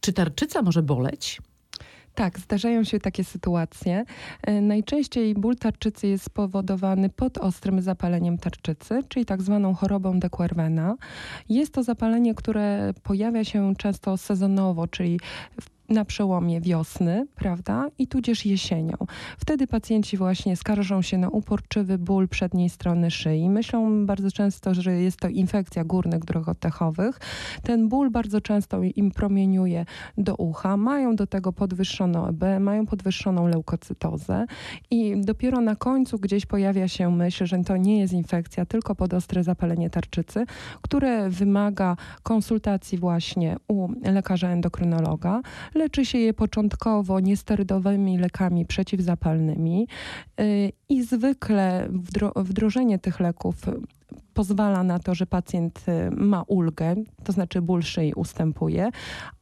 Czy tarczyca może boleć? Tak, zdarzają się takie sytuacje. E, najczęściej ból tarczycy jest spowodowany ostrym zapaleniem tarczycy, czyli tak zwaną chorobą de Quervena. Jest to zapalenie, które pojawia się często sezonowo, czyli w na przełomie wiosny, prawda, i tudzież jesienią. Wtedy pacjenci właśnie skarżą się na uporczywy ból przedniej strony szyi. Myślą bardzo często, że jest to infekcja górnych dróg oddechowych. Ten ból bardzo często im promieniuje do ucha. Mają do tego podwyższoną EB, mają podwyższoną leukocytozę i dopiero na końcu gdzieś pojawia się myśl, że to nie jest infekcja, tylko podostre zapalenie tarczycy, które wymaga konsultacji właśnie u lekarza endokrynologa Leczy się je początkowo niesterydowymi lekami przeciwzapalnymi y, i zwykle wdrożenie tych leków pozwala na to, że pacjent y, ma ulgę, to znaczy ból szyi ustępuje,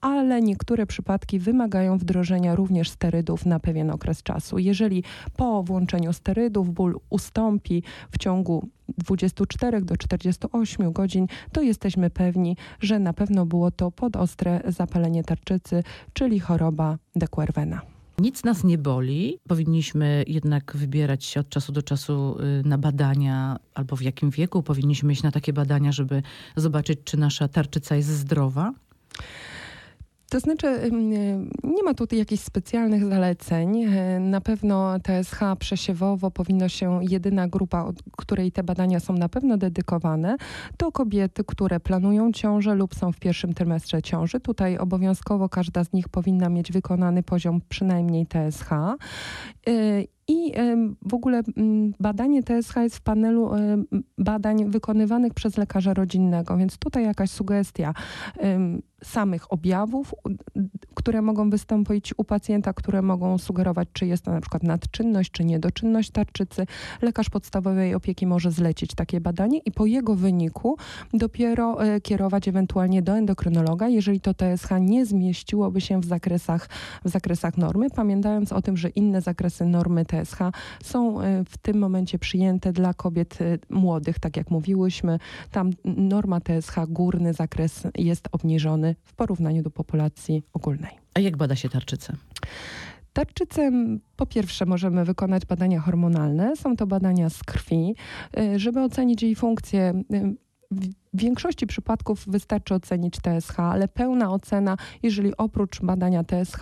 ale niektóre przypadki wymagają wdrożenia również sterydów na pewien okres czasu. Jeżeli po włączeniu sterydów ból ustąpi w ciągu 24 do 48 godzin, to jesteśmy pewni, że na pewno było to podostre zapalenie tarczycy, czyli choroba de Quervena. Nic nas nie boli. Powinniśmy jednak wybierać się od czasu do czasu y, na badania, albo w jakim wieku powinniśmy iść na takie badania, żeby zobaczyć, czy nasza tarczyca jest zdrowa. To znaczy, nie ma tutaj jakichś specjalnych zaleceń. E, na pewno TSH przesiewowo powinno się, jedyna grupa, której te badania są na pewno dedykowane, to kobiety, które planują ciążę lub są w pierwszym trymestrze ciąży. Tutaj obowiązkowo każda z nich powinna mieć wykonany poziom przynajmniej TSH. E, I w ogóle badanie TSH jest w panelu badań wykonywanych przez lekarza rodzinnego, więc tutaj jakaś sugestia samych objawów, które mogą wystąpić u pacjenta, które mogą sugerować, czy jest to na przykład nadczynność, czy niedoczynność tarczycy. Lekarz podstawowej opieki może zlecić takie badanie i po jego wyniku dopiero e, kierować ewentualnie do endokrynologa, jeżeli to TSH nie zmieściłoby się w zakresach, w zakresach normy, pamiętając o tym, że inne zakresy normy TSH są e, w tym momencie przyjęte dla kobiet e, młodych, tak jak mówiłyśmy. Tam norma TSH, górny zakres jest obniżony w porównaniu do populacji ogólnej. A jak bada się tarczycę? Tarczycę po pierwsze możemy wykonać badania hormonalne. Są to badania z krwi, y, żeby ocenić jej funkcję. Y, w większości przypadków wystarczy ocenić TSH, ale pełna ocena, jeżeli oprócz badania TSH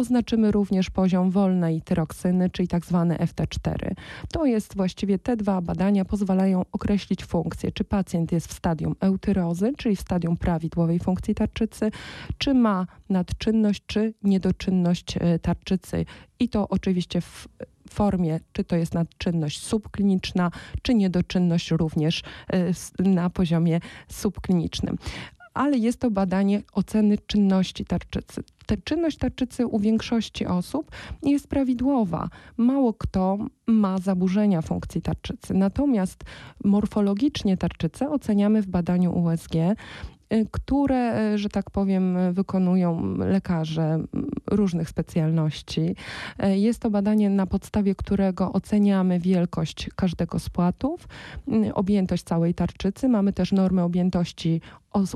oznaczymy również poziom wolnej tyroksyny, czyli tak zwane FT4. To jest właściwie te dwa badania pozwalają określić funkcję, czy pacjent jest w stadium eutyrozy, czyli w stadium prawidłowej funkcji tarczycy, czy ma nadczynność, czy niedoczynność e, tarczycy. I to oczywiście w formie, czy to jest nadczynność subkliniczna, czy niedoczynność również e, na poziomie subklinicznym ale jest to badanie oceny czynności tarczycy. Ta czynność tarczycy u większości osób jest prawidłowa. Mało kto ma zaburzenia funkcji tarczycy. Natomiast morfologicznie tarczycę oceniamy w badaniu USG które, y, że tak powiem, wykonują lekarze różnych specjalności. Y, jest to badanie, na podstawie którego oceniamy wielkość każdego z płatów, objętość całej tarczycy. Mamy też normę objętości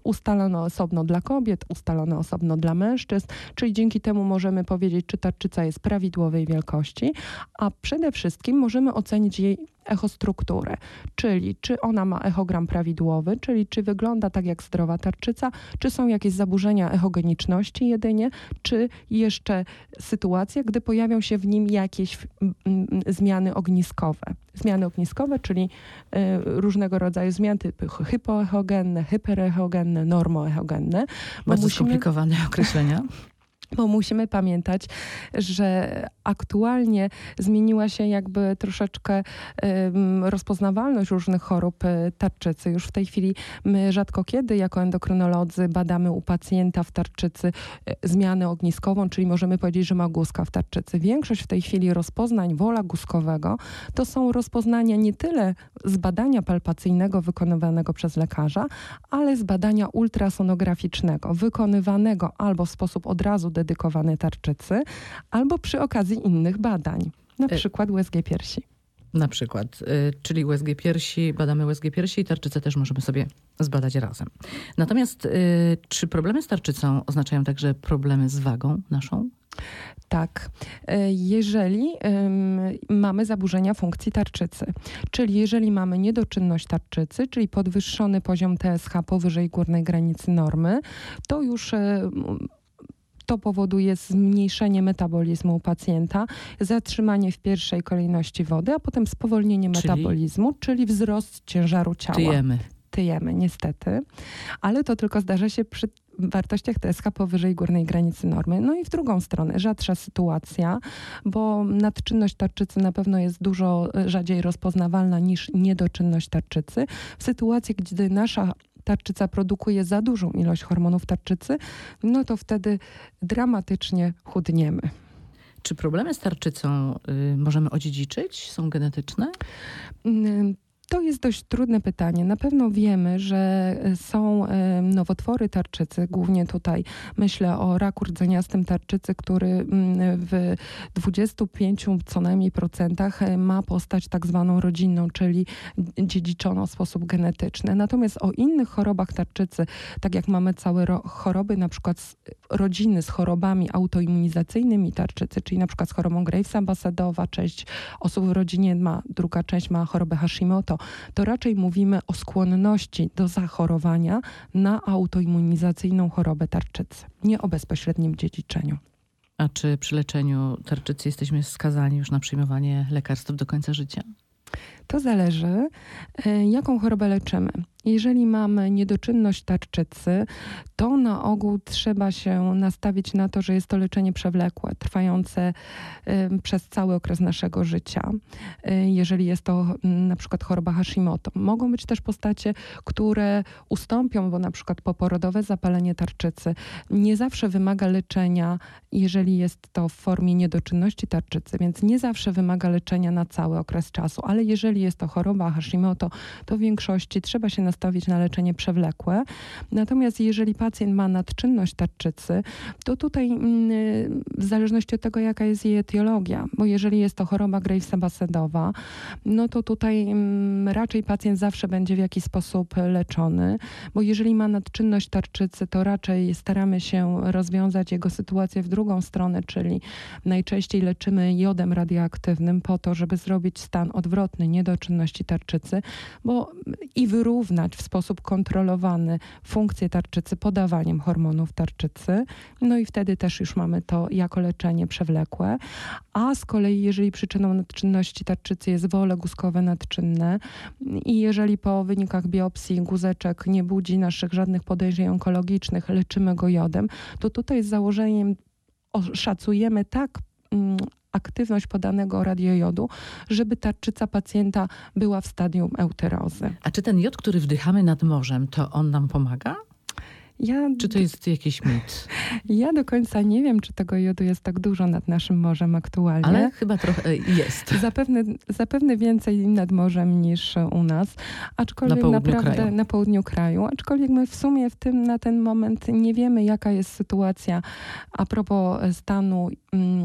ustalone osobno dla kobiet, ustalone osobno dla mężczyzn, czyli dzięki temu możemy powiedzieć, czy tarczyca jest prawidłowej wielkości, a przede wszystkim możemy ocenić jej echostrukturę, czyli czy ona ma echogram prawidłowy, czyli czy wygląda tak jak zdrowa tarczyca, czy są jakieś zaburzenia echogeniczności jedynie, czy jeszcze sytuacje, gdy pojawią się w nim jakieś zmiany ogniskowe. Zmiany ogniskowe, czyli y, różnego rodzaju zmiany typy hypoechogenne, hyperechogenne, normoechogenne. Bardzo musimy... skomplikowane określenia bo musimy pamiętać, że aktualnie zmieniła się jakby troszeczkę rozpoznawalność różnych chorób e, tarczycy. Już w tej chwili my rzadko kiedy jako endokrynolodzy badamy u pacjenta w tarczycy e, zmianę ogniskową, czyli możemy powiedzieć, że ma guska w tarczycy. Większość w tej chwili rozpoznań wola guskowego to są rozpoznania nie tyle z badania palpacyjnego wykonywanego przez lekarza, ale z badania ultrasonograficznego wykonywanego albo w sposób od razu dedykowany tarczycy, albo przy okazji innych badań, na e, przykład USG piersi. Na przykład, y, czyli USG piersi, badamy USG piersi i tarczycę też możemy sobie zbadać razem. Natomiast y, czy problemy z tarczycą oznaczają także problemy z wagą naszą? Tak, jeżeli mamy zaburzenia funkcji tarczycy, czyli jeżeli mamy niedoczynność tarczycy, czyli podwyższony poziom TSH powyżej górnej granicy normy, to już to powoduje zmniejszenie metabolizmu u pacjenta, zatrzymanie w pierwszej kolejności wody, a potem spowolnienie czyli? metabolizmu, czyli wzrost ciężaru ciała. Tyjemy. Tyjemy, niestety. Ale to tylko zdarza się przy wartościach TSH powyżej górnej granicy normy. No i w drugą stronę, rzadsza sytuacja, bo nadczynność tarczycy na pewno jest dużo rzadziej rozpoznawalna niż niedoczynność tarczycy. W sytuacji, gdy nasza tarczyca produkuje za dużą ilość hormonów tarczycy, no to wtedy dramatycznie chudniemy. Czy problemy z tarczycą y, możemy odziedziczyć? Są genetyczne? To jest dość trudne pytanie. Na pewno wiemy, że e, są e, nowotwory tarczycy, głównie tutaj myślę o raku rdzeniastym tarczycy, który mm, w 25 co najmniej procentach e, ma postać tak zwaną rodzinną, czyli dziedziczoną w sposób genetyczny. Natomiast o innych chorobach tarczycy, tak jak mamy całe choroby, na przykład rodziny z chorobami autoimmunizacyjnymi tarczycy, czyli na przykład z chorobą Gravesa Basedowa, część osób w rodzinie ma, druga część ma chorobę Hashimoto, to raczej mówimy o skłonności do zachorowania na autoimmunizacyjną chorobę tarczycy, nie o bezpośrednim dziedziczeniu. A czy przy leczeniu tarczycy jesteśmy skazani już na przyjmowanie lekarstw do końca życia? To zależy, e, jaką chorobę leczymy. Jeżeli mamy niedoczynność tarczycy, to na ogół trzeba się nastawić na to, że jest to leczenie przewlekłe, trwające przez cały okres naszego życia. Y, jeżeli jest to y, na przykład choroba Hashimoto. Mogą być też postacie, które ustąpią, bo na przykład poporodowe zapalenie tarczycy nie zawsze wymaga leczenia, jeżeli jest to w formie niedoczynności tarczycy, więc nie zawsze wymaga leczenia na cały okres czasu, ale jeżeli jest to choroba Hashimoto, to w większości trzeba się nastawić nastawić na leczenie przewlekłe. Natomiast jeżeli pacjent ma nadczynność tarczycy, to tutaj mm, w zależności od tego, jaka jest jej etiologia, bo jeżeli jest to choroba Gravesa basedowa, no to tutaj mm, raczej pacjent zawsze będzie w jakiś sposób leczony, bo jeżeli ma nadczynność tarczycy, to raczej staramy się rozwiązać jego sytuację w drugą stronę, czyli najczęściej leczymy jodem radioaktywnym po to, żeby zrobić stan odwrotny niedoczynności tarczycy, bo i wyrównać w sposób kontrolowany funkcję tarczycy podawaniem hormonów tarczycy. No i wtedy też już mamy to jako leczenie przewlekłe. A z kolei, jeżeli przyczyną nadczynności tarczycy jest wole guzkowe nadczynne i jeżeli po wynikach biopsji guzeczek nie budzi naszych żadnych podejrzeń onkologicznych, leczymy go jodem, to tutaj z założeniem szacujemy tak mm, aktywność podanego radiojodu, żeby tarczyca pacjenta była w stadium euterozy. A czy ten jod, który wdychamy nad morzem, to on nam pomaga? Ja, czy to jest jakiś mit? Ja do końca nie wiem, czy tego jodu jest tak dużo nad naszym morzem aktualnie. Ale chyba trochę jest. Zapewne, zapewne więcej nad morzem niż u nas. Aczkolwiek na naprawdę kraju. na południu kraju. Aczkolwiek my w sumie w tym na ten moment nie wiemy, jaka jest sytuacja a propos stanu. Mm,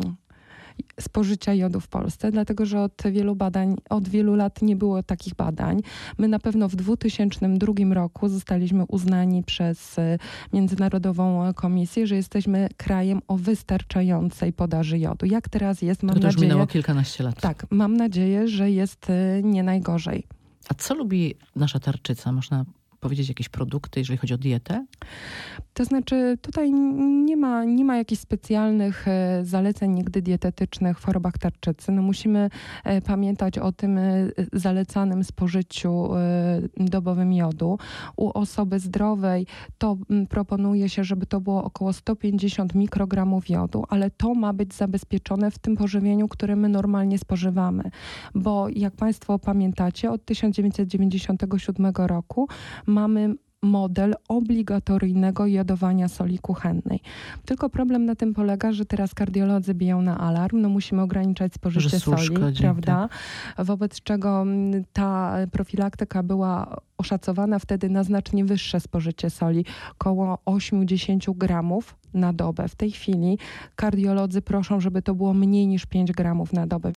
spożycia jodu w Polsce, dlatego że od wielu badań, od wielu lat nie było takich badań. My na pewno w 2002 roku zostaliśmy uznani przez e, Międzynarodową Komisję, że jesteśmy krajem o wystarczającej podaży jodu. Jak teraz jest, mam to nadzieję... To już minęło kilkanaście lat. Tak, mam nadzieję, że jest e, nie najgorzej. A co lubi nasza tarczyca? Można powiedzieć jakieś produkty, jeżeli chodzi o dietę? To znaczy, tutaj nie ma, nie ma jakichś specjalnych e, zaleceń nigdy dietetycznych w chorobach tarczycy. No musimy e, pamiętać o tym e, zalecanym spożyciu dobowym jodu. U osoby zdrowej to proponuje się, żeby to było około 150 mikrogramów jodu, ale to ma być zabezpieczone w tym pożywieniu, które my normalnie spożywamy. Bo jak Państwo pamiętacie, od 1997 roku mamy model obligatoryjnego jodowania soli kuchennej. Tylko problem na tym polega, że teraz kardiolodzy biją na alarm, no musimy ograniczać spożycie soli, prawda? Tak. Wobec czego mm, ta profilaktyka była oszacowana wtedy na znacznie wyższe spożycie soli, około 8-10 gramów na dobę. W tej chwili kardiolodzy proszą, żeby to było mniej niż 5 gramów na dobę.